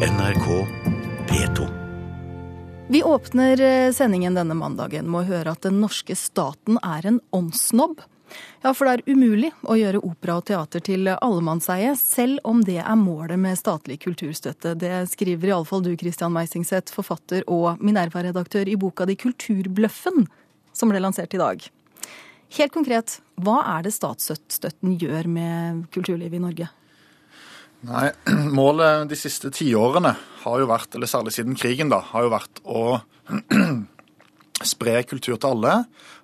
NRK P2. Vi åpner eh, sendingen denne mandagen med å høre at den norske staten er en åndssnobb. Ja, for det er umulig å gjøre opera og teater til allemannseie, selv om det er målet med statlig kulturstøtte. Det skriver iallfall du, Christian Meisingseth, forfatter og Minerva-redaktør i boka di Kulturbløffen, som ble lansert i dag. Helt konkret, hva er det statsstøtten gjør med kulturlivet i Norge? Nei, Målet de siste tiårene har jo vært, eller særlig siden krigen, da, har jo vært å spre kultur til alle.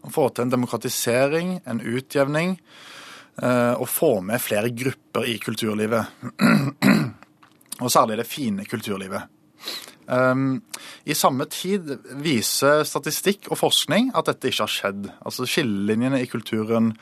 og Få til en demokratisering, en utjevning, eh, og få med flere grupper i kulturlivet. Og særlig det fine kulturlivet. Um, I samme tid viser statistikk og forskning at dette ikke har skjedd. Altså Skillelinjene i kulturen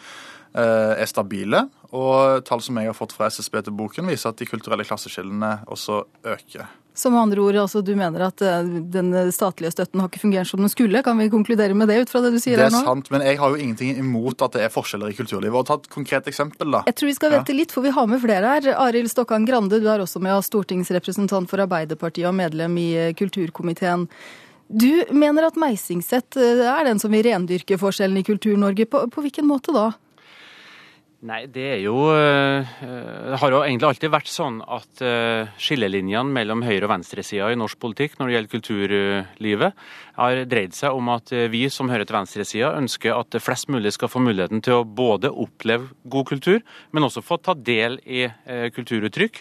er stabile, og tall som jeg har fått fra SSB til boken, viser at de kulturelle klasseskillene også øker. Så med andre ord, altså, du mener at eh, den statlige støtten har ikke fungert som den skulle? Kan vi konkludere med det ut fra det du sier Det er sant, men jeg har jo ingenting imot at det er forskjeller i kulturlivet. Og ta et konkret eksempel, da. Jeg tror vi skal vente litt, for vi har med flere her. Arild Stokkan Grande, du er også med og stortingsrepresentant for Arbeiderpartiet og medlem i eh, kulturkomiteen. Du mener at Meisingset eh, er den som vil rendyrke forskjellen i Kultur-Norge. På, på hvilken måte da? Nei, det er jo eh, Det har jo egentlig alltid vært sånn at eh, skillelinjene mellom høyre- og venstresida i norsk politikk når det gjelder kulturlivet, har dreid seg om at eh, vi som hører til venstresida, ønsker at flest mulig skal få muligheten til å både oppleve god kultur, men også få ta del i kulturuttrykk.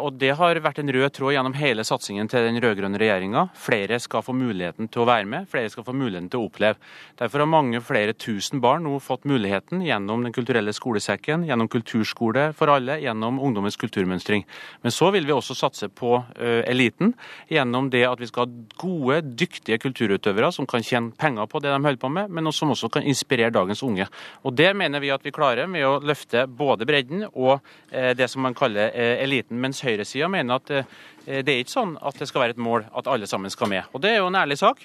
Og Det har vært en rød tråd gjennom hele satsingen til den rød-grønne regjeringa. Flere skal få muligheten til å være med, flere skal få muligheten til å oppleve. Derfor har mange flere tusen barn nå fått muligheten gjennom Den kulturelle skolesekken, gjennom kulturskole for alle, gjennom ungdommens kulturmønstring. Men så vil vi også satse på uh, eliten, gjennom det at vi skal ha gode, dyktige kulturutøvere som kan tjene penger på det de holder på med, men som også kan inspirere dagens unge. Og Det mener vi at vi klarer med å løfte både bredden og uh, det som man kaller uh, eliten. Mens høyresida mener at det er ikke sånn at det skal være et mål at alle sammen skal med. Og Det er jo en ærlig sak,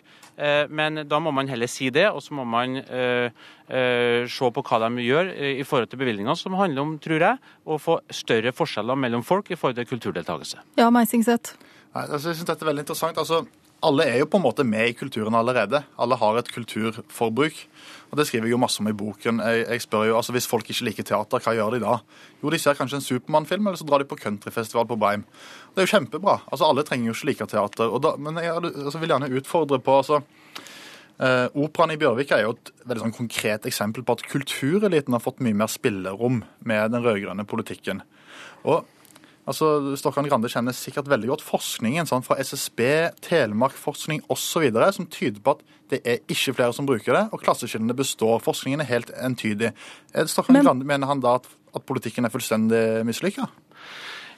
men da må man heller si det. Og så må man se på hva de gjør i forhold til bevilgninger, som handler om, tror jeg, å få større forskjeller mellom folk i forhold til kulturdeltakelse. Ja, Meisingset. Nei, altså, jeg synes dette er veldig interessant. Altså, alle er jo på en måte med i kulturen allerede. Alle har et kulturforbruk. Og Det skriver jeg jo masse om i boken. Jeg, jeg spør jo, altså Hvis folk ikke liker teater, hva gjør de da? Jo, de ser kanskje en Supermann-film, eller så drar de på countryfestival på Breim. Det er jo kjempebra. Altså Alle trenger jo ikke like teater. Da, men jeg altså, vil gjerne utfordre på altså, eh, Operaen i Bjørvika er jo et veldig sånn konkret eksempel på at kultureliten har fått mye mer spillerom med den rød-grønne politikken. Og Altså, Stokkan Grande kjenner sikkert veldig godt forskningen sånn, fra SSB, Telemarkforskning osv. som tyder på at det er ikke flere som bruker det, og klasseskillene består. Forskningen er helt entydig. Stokkan Men- Grande mener han da at, at politikken er fullstendig mislykka?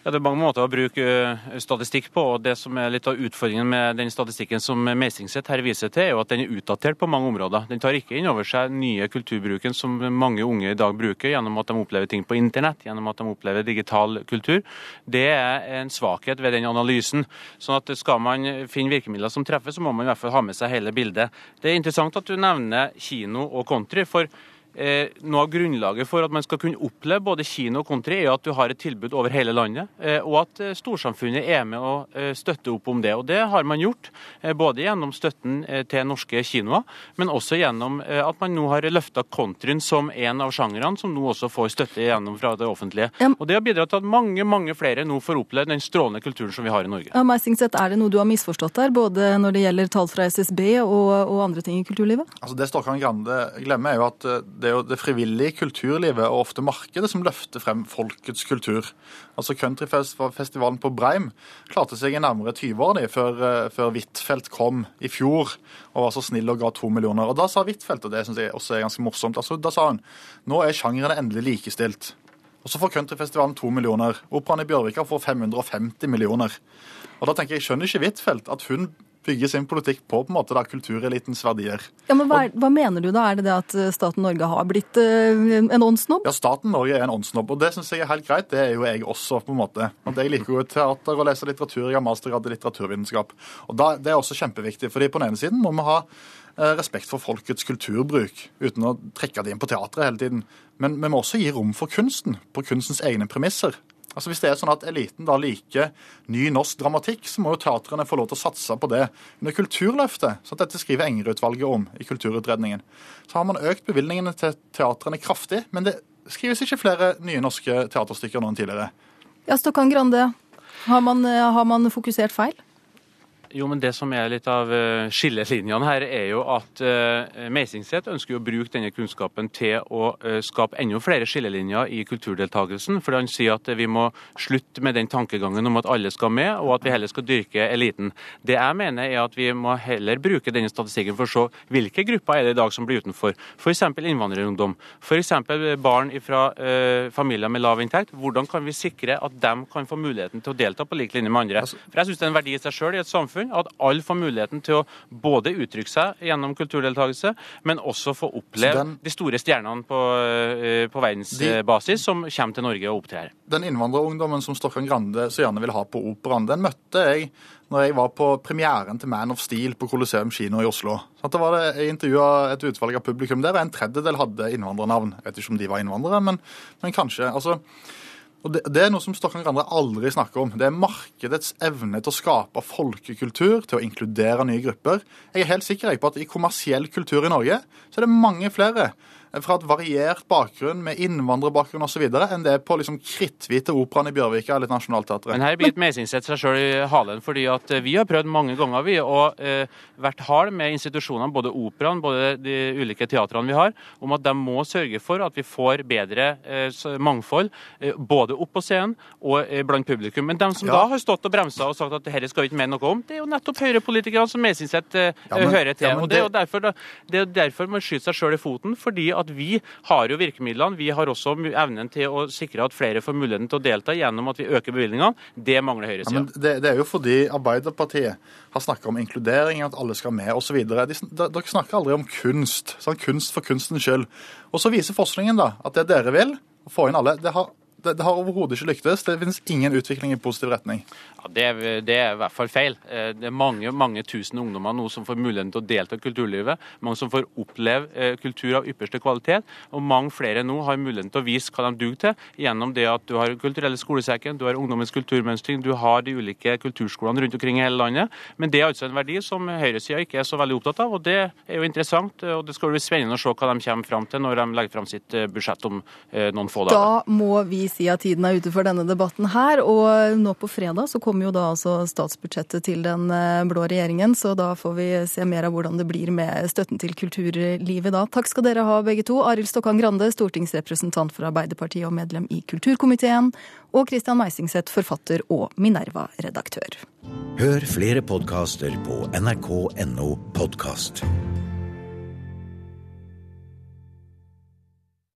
Ja, Det er mange måter å bruke eh, statistikk på. og det som er litt av Utfordringen med den statistikken som Meisingset her viser til, er jo at den er utdatert på mange områder. Den tar ikke inn over seg nye kulturbruken som mange unge i dag bruker, gjennom at de opplever ting på internett, gjennom at de opplever digital kultur. Det er en svakhet ved den analysen. sånn at Skal man finne virkemidler som treffer, så må man i hvert fall ha med seg hele bildet. Det er interessant at du nevner kino og country. for Eh, noe av grunnlaget for at man skal kunne oppleve både kino og country, er at du har et tilbud over hele landet, eh, og at eh, storsamfunnet er med og eh, støtter opp om det. Og Det har man gjort, eh, både gjennom støtten eh, til norske kinoer, men også gjennom eh, at man nå har løfta countryen som en av sjangrene, som nå også får støtte gjennom fra det offentlige. Ja. Og Det har bidratt til at mange mange flere nå får oppleve den strålende kulturen som vi har i Norge. Ja, Meisingset, er det noe du har misforstått der, både når det gjelder tall fra SSB og, og andre ting i kulturlivet? Altså Det Stokkan Grande glemmer, er jo at eh, det er jo det frivillige kulturlivet og ofte markedet som løfter frem folkets kultur. Altså Countryfestivalen på Breim klarte seg i nærmere 20 år før, eh, før Huitfeldt kom i fjor og var så snill og ga to millioner. Og Da sa Huitfeldt, og det syns jeg også er ganske morsomt, altså, da sa hun nå er sjangrene endelig likestilt. Og så får Countryfestivalen to millioner. Operaen i Bjørvika får 550 millioner. Og da tenker jeg, skjønner ikke Huitfeldt at hun bygger sin politikk på på en måte da kulturelitens verdier. Ja, men hva, hva mener du da? Er det det at eh, staten Norge har blitt eh, en åndssnobb? Ja, staten Norge er en åndssnobb, og det syns jeg er helt greit. Det er jo jeg også, på en måte. At jeg liker jo teater og leser litteratur. Jeg har mastergrad i litteraturvitenskap. Og da, Det er også kjempeviktig, fordi på den ene siden må vi ha eh, respekt for folkets kulturbruk, uten å trekke det inn på teatret hele tiden. Men vi må også gi rom for kunsten, på kunstens egne premisser. Altså Hvis det er sånn at eliten da liker ny norsk dramatikk, så må jo teatrene få lov til å satse på det under Kulturløftet. Så dette skriver Enger-utvalget om i Kulturutredningen. Så har man økt bevilgningene til teatrene kraftig, men det skrives ikke flere nye norske teaterstykker nå enn tidligere. Ja, Stokkan Grande, har man, har man fokusert feil? Jo, men Det som er litt av eh, skillelinjene her, er jo at uh, Meisingset ønsker å bruke denne kunnskapen til å uh, skape enda flere skillelinjer i kulturdeltakelsen. For han sier at vi må slutte med den tankegangen om at alle skal med, og at vi heller skal dyrke eliten. Det jeg mener er at vi må heller bruke denne statistikken for å se hvilke grupper er det i dag som blir utenfor. F.eks. innvandrerungdom. F.eks. barn fra familier med lav inntekt. Hvordan kan vi sikre at de kan få muligheten til å delta på lik linje med andre? Altså- for jeg synes det er en verdi i seg selv i et samfunn samfunn. At alle får muligheten til å både uttrykke seg gjennom kulturdeltakelse, men også få oppleve den, de store stjernene på, eh, på verdensbasis som kommer til Norge og opptrer. Den innvandrerungdommen som Stokkan Grande så gjerne vil ha på operaen, den møtte jeg når jeg var på premieren til Man of Steel på Colosseum kino i Oslo. Så da var det, Jeg intervjua et utvalg av publikum der, og en tredjedel hadde innvandrernavn. Jeg vet ikke om de var innvandrere, men, men kanskje. altså og det, det, er noe som Grande aldri snakker om. Det er markedets evne til å skape folkekultur, til å inkludere nye grupper. Jeg er helt sikker på at i kommersiell kultur i Norge så er det mange flere fra et variert bakgrunn med innvandrerbakgrunn osv. enn det er på liksom kritthvite operaen i Bjørvika eller Nationaltheatret. Men her biter Meisingset seg sjøl i halen, fordi at eh, vi har prøvd mange ganger vi, å eh, vært hard med institusjonene, både operaen, både de ulike teatrene vi har, om at de må sørge for at vi får bedre eh, mangfold, eh, både opp på scenen og eh, blant publikum. Men de som ja. da har stått og bremsa og sagt at dette skal vi ikke mene noe om, det er jo nettopp høyrepolitikerne som Meisingset eh, ja, hører til. Ja, og det, er jo derfor, det er derfor man skyter seg sjøl i foten, fordi at vi har jo virkemidlene. Vi har også evnen til å sikre at flere får muligheten til å delta gjennom at vi øker bevilgningene. Det mangler høyresida. Ja, det, det, er jo fordi Arbeiderpartiet har snakka om inkludering, at alle skal med osv. Dere snakker aldri om kunst. sånn Kunst for kunstens skyld. Og så viser forskningen da at det dere vil, å få inn alle, det har det, det har overhodet ikke lyktes. Det finnes ingen utvikling i positiv retning. Ja, det, er, det, er, i hvert fall feil. Eh, det er mange mange tusen ungdommer nå som får muligheten til å delta i kulturlivet. Mange som får oppleve eh, kultur av ypperste kvalitet. Og mange flere nå har muligheten til å vise hva de duger til, gjennom det at du har Kulturelle skolesekken, du har Ungdommens kulturmønstring, du har de ulike kulturskolene rundt omkring i hele landet. Men det er altså en verdi som høyresida ikke er så veldig opptatt av, og det er jo interessant. og Det skal bli spennende å se hva de kommer fram til når de legger fram sitt eh, budsjett om noen få dager. Da må vi si at tiden er ute for denne debatten her. Og nå på fredag så kommer jo da altså statsbudsjettet til den eh, blå regjeringen, så da får vi se mer av hvordan det blir med støtten til kulturlivet da. Takk skal dere ha begge to. Arild Stokkan Grande, stortingsrepresentant for Arbeiderpartiet og medlem i kulturkomiteen. Og Christian Meisingseth, forfatter og Minerva-redaktør. Hør flere podkaster på nrk.no podkast.